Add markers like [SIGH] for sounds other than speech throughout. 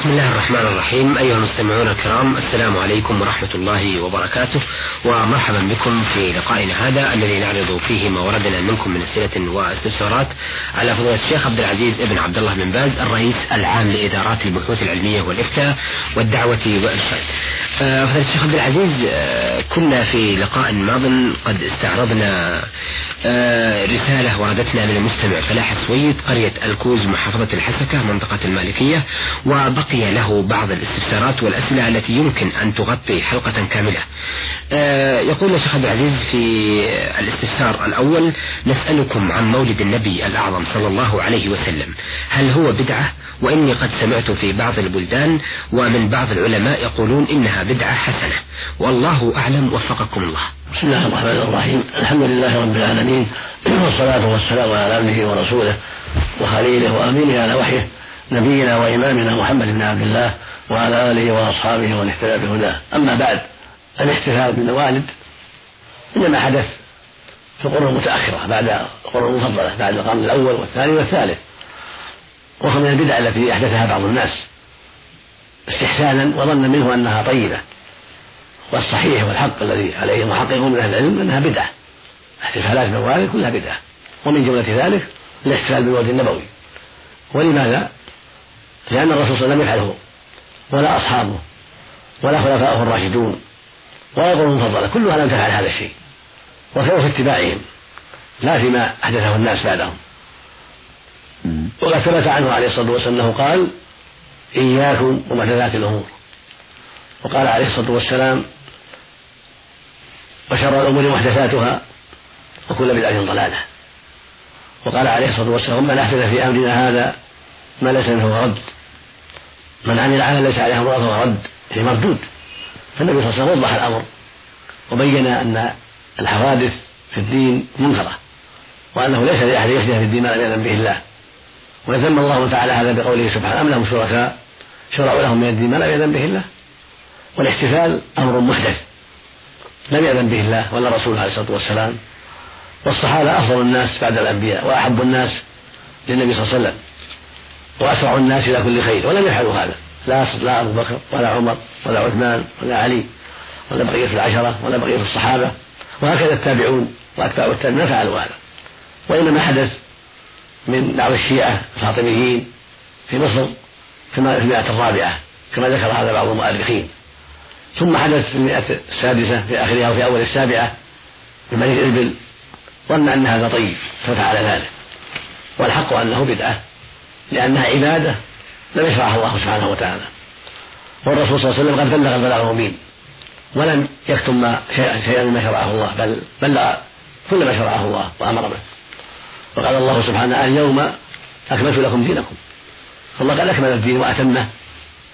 بسم الله الرحمن الرحيم أيها المستمعون الكرام السلام عليكم ورحمة الله وبركاته ومرحبا بكم في لقائنا هذا الذي نعرض فيه ما وردنا منكم من أسئلة واستفسارات على فضيلة الشيخ عبد العزيز بن عبد الله بن باز الرئيس العام لإدارات البحوث العلمية والإفتاء والدعوة والإرشاد. آه، فضيلة الشيخ عبد العزيز آه، كنا في لقاء ماض قد استعرضنا آه، رسالة وردتنا من المستمع فلاح السويد قرية الكوز محافظة الحسكة منطقة المالكية وبقي له بعض الاستفسارات والأسئلة التي يمكن أن تغطي حلقة كاملة. آه، يقول الشيخ عبد العزيز في الاستفسار الأول نسألكم عن مولد النبي الأعظم صلى الله عليه وسلم. هل هو بدعة؟ وإني قد سمعت في بعض البلدان ومن بعض العلماء يقولون إنها بدعة حسنة. والله أعلم وفقكم الله. بسم الله الرحمن الرحيم. الحمد لله رب العالمين والصلاة والسلام على عبده ورسوله وخليله وأمينه على وحيه. نبينا وإمامنا محمد بن عبد الله وعلى آله وأصحابه ومن اهتدى بهداه. أما بعد الاحتفال بالموالد إنما حدث في القرون المتأخرة بعد القرون المفضلة بعد القرن الأول والثاني والثالث. وهو من البدع التي أحدثها بعض الناس استحسانا وظنا منه أنها طيبة. والصحيح والحق الذي عليه محققون من أهل العلم أنها بدعة. احتفالات الموالد كلها بدعة. ومن جملة ذلك الاحتفال بالمولد النبوي. ولماذا؟ لأن الرسول صلى الله عليه وسلم لم يفعله. ولا أصحابه ولا خلفاؤه الراشدون ولا القرون المفضلة كلها لم تفعل هذا الشيء. وكانوا في اتباعهم. لا فيما أحدثه الناس بعدهم. وقد ثبت عنه عليه الصلاة والسلام أنه قال إياكم ومحدثات الأمور. وقال عليه الصلاة والسلام وشر الأمور محدثاتها وكل بدعة ضلالة. وقال عليه الصلاة والسلام من أحدث في أمرنا هذا ما ليس منه رد. من عمل عملا ليس عليه أمر فهو رد هي مردود. فالنبي صلى الله عليه وسلم وضح الأمر وبين أن الحوادث في الدين منكرة وأنه ليس لأحد يحدث في الدين ما لم به الله. وذم الله تعالى هذا بقوله سبحانه أم لهم شركاء؟ شرعوا لهم من الدين ما لم يأذن به الله. والاحتفال أمر محدث لم يأذن به الله ولا رسوله عليه الصلاة والسلام. والصحابة أفضل الناس بعد الأنبياء وأحب الناس للنبي صلى الله عليه وسلم. وأسرع الناس إلى كل خير ولم يفعلوا هذا. لا لا أبو بكر ولا عمر ولا عثمان ولا علي ولا بقية العشرة ولا بقية الصحابة. وهكذا التابعون وأتباع التابعين ما فعلوا هذا. وإنما حدث من بعض الشيعة الفاطميين في مصر في المئة الرابعة كما ذكر هذا بعض المؤرخين. ثم حدث في المئة السادسة في آخرها وفي أول السابعة بملك الإبل ظن أن هذا طيب ففعل ذلك. والحق أنه بدعة. لأنها عبادة لم يشرعها الله سبحانه وتعالى. والرسول صلى الله عليه وسلم قد بلغ البلاغ المبين ولم يكتم ما شيئا شيئا مما شرعه الله بل بلغ كل ما شرعه الله وأمر به. وقال الله سبحانه اليوم أكملت لكم دينكم. فالله قال أكمل الدين وأتمه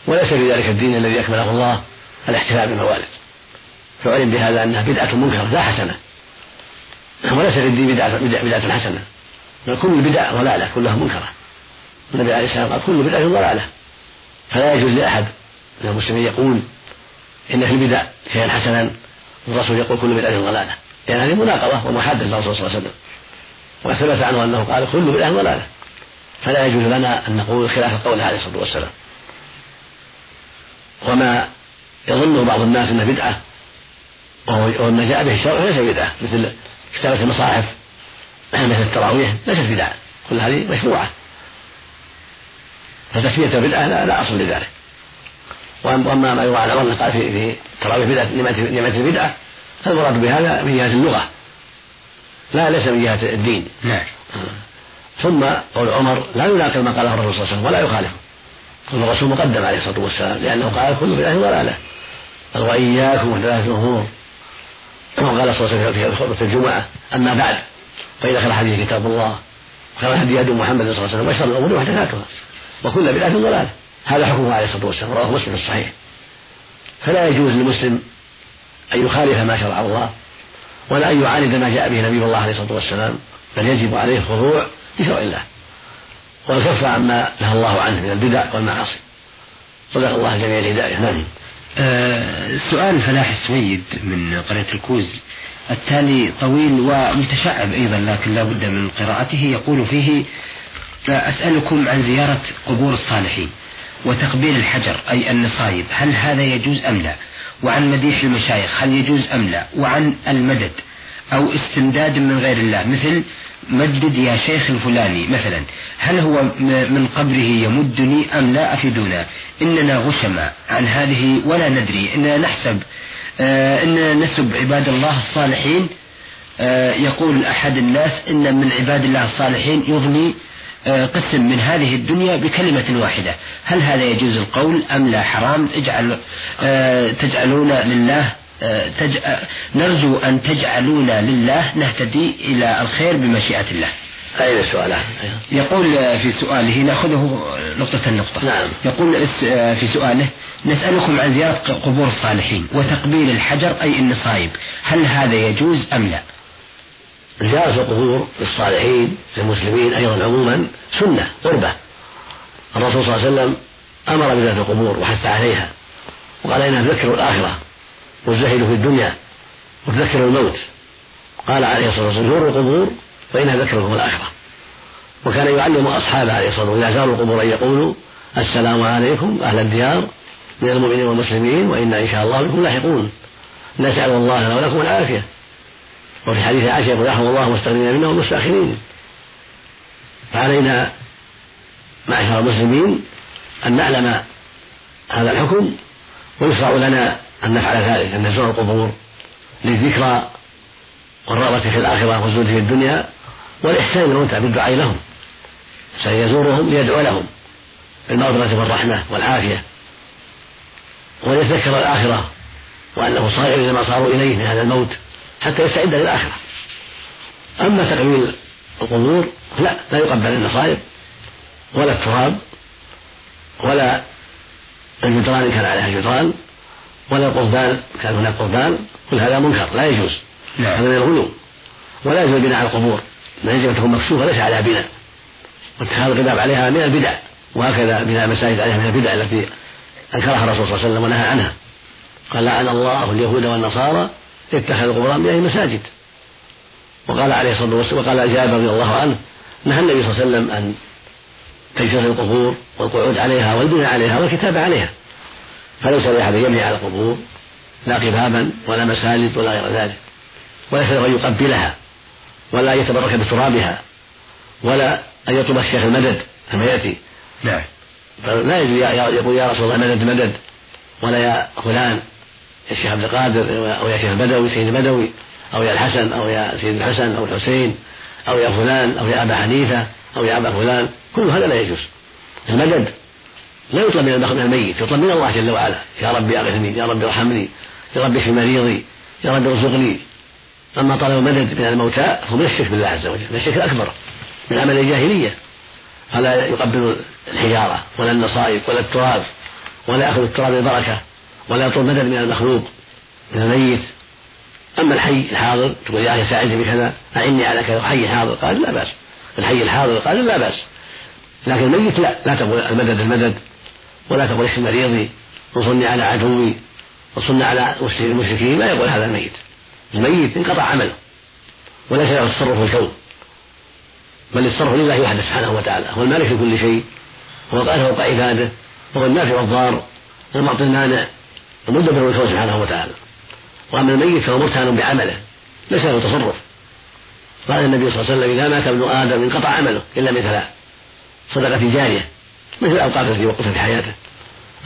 وليس في ذلك الدين الذي أكمله الله الاحتفال بالموالد. فعلم بهذا أنها بدعة منكرة لا حسنة. وليس في الدين بدعه بدعه حسنة. بل كل البدع ضلالة كلها منكرة. النبي عليه السلام قال كل بدعة ضلالة. فلا يجوز لأحد من المسلمين يقول إن في البدع شيئا حسنا والرسول يقول كل بدعة ضلالة. لأن هذه مناقضة ومحادة للرسول صلى الله عليه وسلم. وثبت عنه أنه قال كل بدعة ضلالة. فلا يجوز لنا أن نقول خلاف قوله عليه الصلاة والسلام. وما يظنه بعض الناس أنه بدعة وما جاء به الشرع ليس بدعة. مثل كتابة المصاحف مثل التراويح ليست بدعة. كل هذه مشروعة. فتسمية بدعة لا, لا أصل لذلك. وأما ما يروى عن عمر قال في في تراويح بدعة نعمة البدعة فالمراد بهذا من جهة اللغة. لا ليس من جهة الدين. نعم. ثم قول عمر لا يناقض ما قاله الرسول صلى الله عليه وسلم ولا يخالفه. الرسول مقدم عليه الصلاة والسلام لأنه قال كل بدعة ضلالة. قال وإياكم محدثات الأمور. وقال صلى الله عليه وسلم في خطبة الجمعة أما بعد فإن خير حديث كتاب الله وخير هدي هدي محمد صلى الله عليه وسلم وشر الأمور محدثاتها. وكل بدعة ضلالة هذا حكمه عليه الصلاة والسلام رواه مسلم الصحيح. فلا يجوز للمسلم أن يخالف ما شرع الله ولا أن يعاند ما جاء به نبي الله عليه الصلاة والسلام بل يجب عليه الخضوع لشرع الله. والكف عما نهى الله عنه من البدع والمعاصي. صدق الله جميع الهداية. نعم. أه سؤال فلاح السويد من قرية الكوز. التالي طويل ومتشعب أيضا لكن لا بد من قراءته. يقول فيه أسألكم عن زيارة قبور الصالحين وتقبيل الحجر أي النصايب. هل هذا يجوز أم لا؟ وعن مديح المشايخ هل يجوز أم لا؟ وعن المدد أو استمداد من غير الله. مثل مدد يا شيخ الفلاني مثلا هل هو من قبره يمدني أم لا أفيدونا إننا غشما عن هذه ولا ندري. إننا نحسب آه إننا نسب عباد الله الصالحين. آه يقول أحد الناس إن من عباد الله الصالحين يغني قسم من هذه الدنيا بكلمة واحدة. هل هذا يجوز القول أم لا؟ حرام. اجعل آه تجعلون لله آه، تج... نرجو أن تجعلونا لله نهتدي إلى الخير بمشيئة الله. أين السؤال يقول في سؤاله نأخذه نقطة نقطة نعم. يقول في سؤاله نسألكم عن زيارة قبور الصالحين وتقبيل الحجر أي النصايب هل هذا يجوز أم لا؟ زيارة القبور للصالحين للمسلمين أيضا عموما سنة قربة. الرسول صلى الله عليه وسلم أمر بزيارة القبور وحث عليها وقال إنها تذكر الآخرة والزهد في الدنيا وتذكر الموت. قال عليه الصلاة والسلام زوروا القبور فإنها ذكركم الآخرة. وكان يعلم أصحابه عليه الصلاة والسلام إذا زاروا القبور أن يقولوا السلام عليكم أهل الديار من المؤمنين والمسلمين وإنا إن شاء الله بكم لاحقون. نسأل الله لنا ولكم العافية. وفي حديث عائشة يقول رحم الله المستغنين منا والمستأخرين فعلينا معشر المسلمين أن نعلم هذا الحكم ويشرع لنا أن نفعل ذلك أن نزور القبور للذكرى والرغبة في الآخرة والزهد في الدنيا والإحسان للموتى بالدعاء لهم. سيزورهم ليدعو لهم بالمغفرة والرحمة والعافية. وليتذكر الآخرة وأنه صائر لما صاروا إليه من هذا الموت. حتى يستعد للآخرة. أما تقبيل القبور لا لا يقبل النصائب ولا التراب ولا الجدران كان عليها جدران ولا قربان كان هناك قربان كل هذا منكر لا يجوز. نعم. هذا من الغلو. ولا يجوز البناء على القبور. ما يجب أن تكون مكشوفة ليس عليها بناء. واتخاذ القباب عليها من البدع. وهكذا بناء المساجد عليها من البدع التي أنكرها الرسول صلى الله عليه وسلم ونهى عنها. قال لعن الله اليهود والنصارى اتخذوا قبور انبيائهم مساجد. وقال عليه الصلاة والسلام وقال جابر رضي الله عنه نهى النبي صلى الله عليه وسلم أن تجسس القبور والقعود عليها والبناء عليها والكتابة عليها. فليس لأحد يبني على القبور لا قبابا ولا مساجد ولا غير ذلك. وليس له أن يقبلها ولا أن يتبرك بترابها ولا أن يطلب الشيخ المدد كما يأتي. نعم. فلا يجوز يقول يا رسول الله مدد مدد ولا يا فلان. يا شيخ عبد القادر أو يا شيخ البدوي سيد البدوي أو يا الحسن أو يا سيد الحسن أو الحسين أو يا فلان أو يا أبا حنيفة أو يا أبا فلان كل هذا لا يجوز. المدد لا يطلب من الميت يطلب من الله جل وعلا. يا ربي أغثني يا ربي ارحمني يا ربي اشف مريضي يا ربي ارزقني. أما طلب مدد من الموتى فهو من الشرك بالله عز وجل من الشرك الأكبر من عمل الجاهلية. فلا يقبل الحجارة ولا النصائب ولا التراب ولا يأخذ التراب البركه ولا يطلب مدد من المخلوق من الميت. أما الحي الحاضر تقول يا أخي ساعدني بكذا اعني على كذا حي حاضر قال لا بأس. الحي الحاضر قال لا بأس. لكن الميت لا لا تقول المدد المدد ولا تقول اشف مريضي وصلني على عدوي وصلنا على المشركين ما يقول هذا الميت. الميت انقطع عمله وليس له التصرف في الكون بل التصرف لله وحده سبحانه وتعالى. هو المالك لكل شيء هو فوق عباده وهو النافع والضار المعطي المانع. المدبر الكون سبحانه وتعالى. وأما الميت فهو مرتهن بعمله ليس له تصرف. قال النبي صلى الله عليه وسلم إذا مات ابن آدم انقطع عمله إلا من ثلاث. صدقة جارية مثل الأوقات التي وقفت في حياته.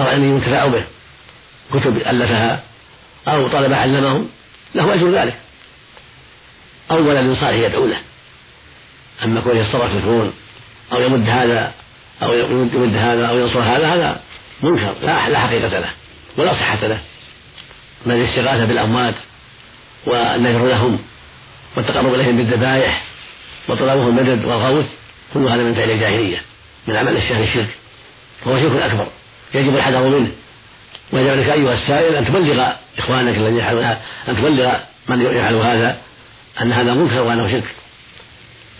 أو علم ينتفع به. كتب ألفها أو طلب علمه له أجر ذلك. أو ولد صالح يدعو له. أما كونه يتصرف الكون أو يمد هذا أو يمد هذا أو ينصر هذا هذا منكر لا لا حقيقة له. ولا صحة له. بل الاستغاثة بالأموات والنذر لهم والتقرب إليهم بالذبائح وطلبهم المدد والغوث كل هذا من فعل الجاهلية من عمل الشهر الشرك وهو شرك أكبر. يجب الحذر منه. ويجب عليك أيها السائل أن تبلغ إخوانك الذين يفعلون أن تبلغ من يفعل هذا أن هذا منكر وأنه شرك.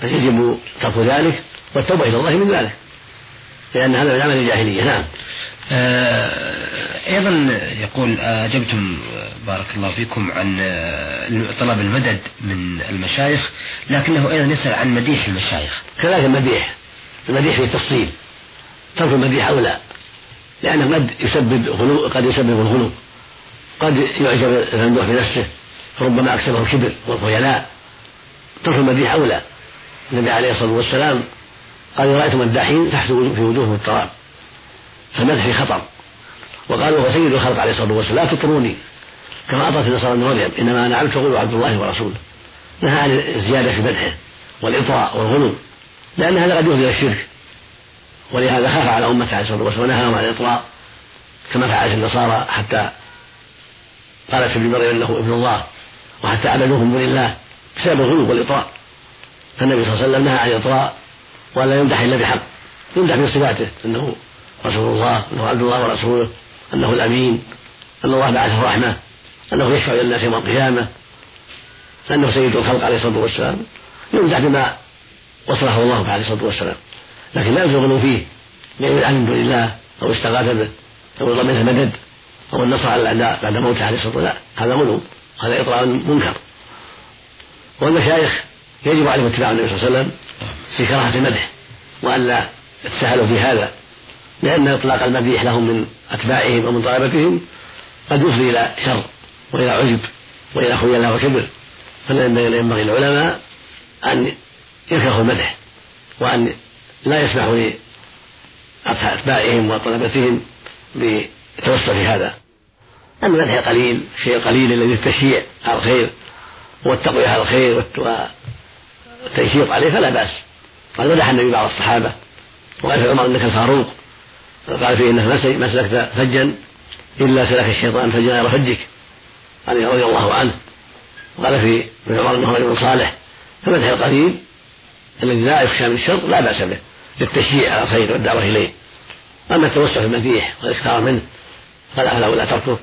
يجب ترك ذلك والتوبة إلى الله من ذلك لأن هذا من عمل الجاهلية. نعم. آه، أيضا يقول أجبتم بارك الله فيكم عن طلب المدد من المشايخ لكنه أيضا يسأل عن مديح المشايخ. كذلك المديح. المديح في التفصيل. ترك المديح أولى لأنه قد يسبب غلو قد يسبب الغلو. قد يعجب الممدوح بنفسه فربما أكسبه الكبر والخيلاء. ترك المديح أولى النبي عليه الصلاة والسلام قال رأيتم مداحين فاحسوا في وجوههم التراب فالمدح خطر. وقال وهو سيد الخلق عليه الصلاة والسلام لا تطروني. كما أطرت النصارى ابن مريم إنما أنا عبد تقول عبد الله ورسوله. نهى عن الزيادة في مدحه والإطراء والغلو لأن هذا قد يفضي إلى الشرك. ولهذا خاف على أمته عليه الصلاة والسلام ونهاهم عن الإطراء كما فعلت النصارى حتى قالت ابن مريم إنه ابن الله وحتى عبدوه من دون الله بسبب الغلو والاطراء فالنبي صلى الله عليه وسلم نهى عن الاطراء ولا يمدح إلا بحق يمدح بصفاته إنه رسول الله إنه عبد الله ورسوله. أنه الأمين أن الله بعثه رحمة أنه يشفع للناس يوم القيامة أنه سيد الخلق عليه الصلاة والسلام يمدح بما وصفه الله عليه الصلاة والسلام. لكن لا يجوز فيه لأن من دون الله أو استغاث به أو طلب منه مدد أو النصر على الأعداء بعد موته عليه الصلاة والسلام. هذا غلو هذا إطراء منكر. والمشايخ يجب عليهم اتباع النبي صلى الله عليه وسلم في كراهة المدح وألا يتساهلوا في هذا. لأن إطلاق المديح لهم من أتباعهم ومن طلبتهم قد يفضي إلى شر وإلى عجب وإلى خيلاء وكبر. فلا ينبغي للعلماء أن يكرهوا المدح وأن لا يسمحوا لأتباعهم وطلبتهم بالتوسل في هذا. أما المدح قليل شيء قليل الذي التشييع على الخير والتقوية على الخير والتنشيط عليه فلا بأس. قد مدح النبي بعض الصحابة وقال في عمر إنك الفاروق. قال فيه إنك ما سلكت فجا إلا سلك الشيطان فجا غير فجك. علي رضي الله عنه. وقال في ابن عمر إنه رجل صالح. فمدح القليل الذي لا يخشى من الشر لا بأس به للتشجيع على الخير والدعوة إليه. أما التوسع في المديح والإكثار منه فلا فلا ولا تركه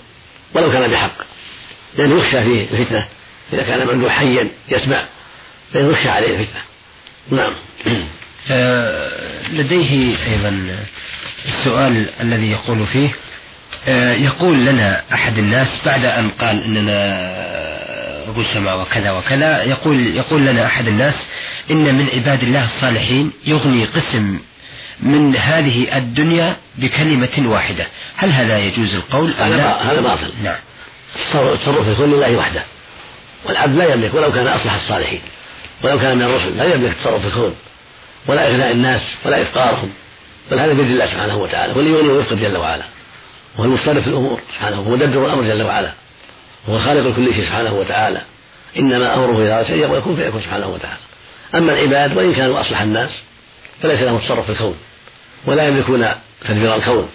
ولو كان بحق. لأنه يخشى فيه الفتنة. إذا كان ممدوح حيا يسمع فإنه يخشى عليه الفتنة. نعم. آه، لديه أيضا السؤال الذي يقول فيه آه، يقول لنا أحد الناس بعد أن قال أننا رسما وكذا وكذا يقول يقول لنا أحد الناس إن من عباد الله الصالحين يغني قسم من هذه الدنيا بكلمة واحدة. هل هذا يجوز القول أم لا؟ هذا باطل. نعم. التصرف كل لله وحده. والعبد لا يملك ولو كان أصلح الصالحين ولو كان من الرسل لا يملك التصرف في الكون. ولا إغناء الناس ولا إفقارهم. بل هذا بيد الله سبحانه وتعالى هو اللي يغني جل وعلا. وهو المتصرف في الأمور سبحانه هو مدبر الأمر جل وعلا. هو خالق كل شيء سبحانه وتعالى. إنما أمره إذا أراد شيئا ويكون فيكون سبحانه وتعالى. أما العباد وإن كانوا أصلح الناس فليس لهم تصرف في الكون ولا يملكون تدبير الكون.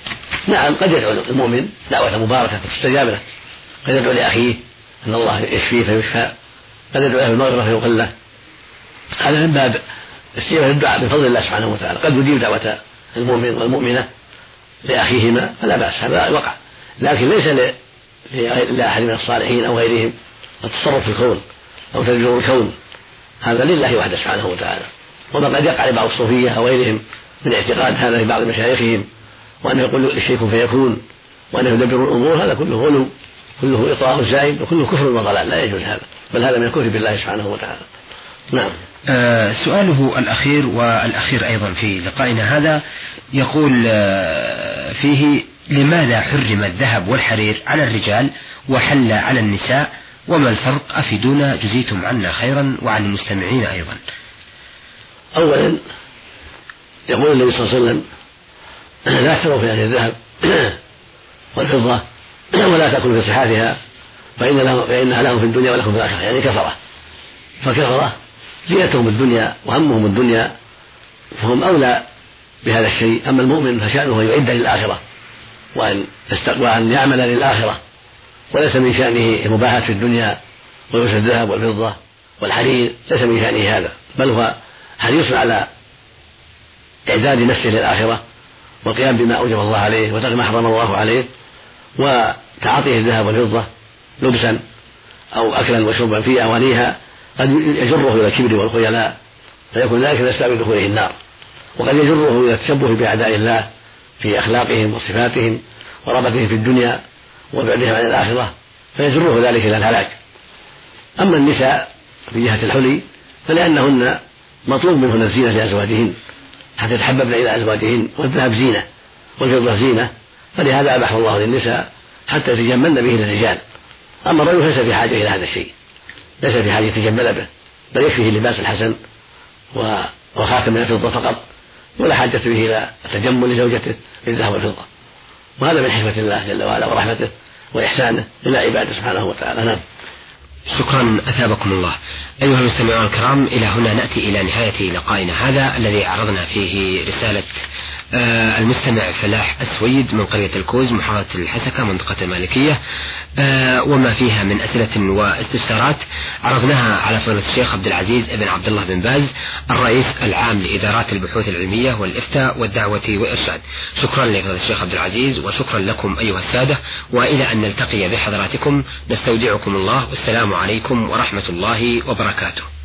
نعم قد يدعو المؤمن دعوة مباركة فتستجاب له قد يدعو لأخيه أن الله يشفيه فيشفى. قد يدعو له بالمغفرة فيغفر له. هذا من باب استجابة الدعاء بفضل الله سبحانه وتعالى. قد يجيب دعوة المؤمن والمؤمنة لأخيهما فلا بأس هذا وقع لكن ليس لأحد من الصالحين أو غيرهم التصرف في الكون أو تدبير الكون. هذا لله وحده سبحانه وتعالى. وما قد يقع لبعض الصوفية أو غيرهم من اعتقاد هذا في بعض مشايخهم وأنه يقول الشيء فيكون وأنه يدبر الأمور هذا كله غلو كله إطراء زائد وكله كفر وضلال. لا يجوز هذا بل هذا من الكفر بالله سبحانه وتعالى. نعم. سؤاله الأخير والأخير أيضا في لقائنا هذا يقول آه فيه لماذا حرم الذهب والحرير على الرجال وحل على النساء وما الفرق؟ أفيدونا؟ جزيتم عنا خيرا وعن المستمعين أيضا. أولا يقول النبي صلى الله عليه وسلم [CLEARS THROAT] لا تشتروا في هذه الذهب [CLEARS THROAT] والفضة [CLEARS THROAT] ولا تأكلوا في صحافها فإن فإنها لهم في الدنيا ولكم في الآخرة يعني كفرة. فكفرة زينتهم الدنيا وهمهم الدنيا فهم أولى بهذا الشيء. أما المؤمن فشأنه أن يعد للآخرة وأن وأن يعمل للآخرة وليس من شأنه المباهاة في الدنيا ولبس الذهب والفضة والحرير ليس من شأنه هذا بل هو حريص على إعداد نفسه للآخرة والقيام بما أوجب الله عليه وترك ما حرم الله عليه وتعاطيه الذهب والفضة لبسا أو أكلا وشربا في أوانيها قد يجره إلى الكبر والخيلاء فيكون ذلك من أسباب دخوله النار. وقد يجره إلى التشبه بأعداء الله في أخلاقهم وصفاتهم ورغبتهم في الدنيا وبعدهم عن الآخرة فيجره ذلك إلى الهلاك. أما النساء في جهة الحلي فلأنهن مطلوب منهن الزينة لأزواجهن حتى يتحببن إلى أزواجهن والذهب زينة والفضة زينة فلهذا أباح الله للنساء حتى يتجملن به للرجال. أما الرجل ليس في حاجة إلى هذا الشيء. ليس في حاجة يتجمل به بل يكفيه اللباس الحسن وخاتم من الفضة فقط ولا حاجة به إلى التجمل لزوجته بالذهب والفضة. وهذا من حكمة الله جل وعلا ورحمته وإحسانه إلى عباده سبحانه وتعالى. نعم. شكرا أثابكم الله. أيها المستمعون الكرام إلى هنا نأتي إلى نهاية لقائنا هذا الذي عرضنا فيه رسالة آه، المستمع فلاح السويد من قرية الكوز محافظة الحسكة منطقة المالكية. آه، وما فيها من أسئلة واستفسارات عرضناها على فضيلة الشيخ عبد العزيز بن عبد الله بن باز الرئيس العام لإدارات البحوث العلمية والإفتاء والدعوة والإرشاد. شكرا لفضيلة الشيخ عبد العزيز وشكرا لكم أيها السادة. وإلى أن نلتقي بحضراتكم نستودعكم الله والسلام عليكم ورحمة الله وبركاته.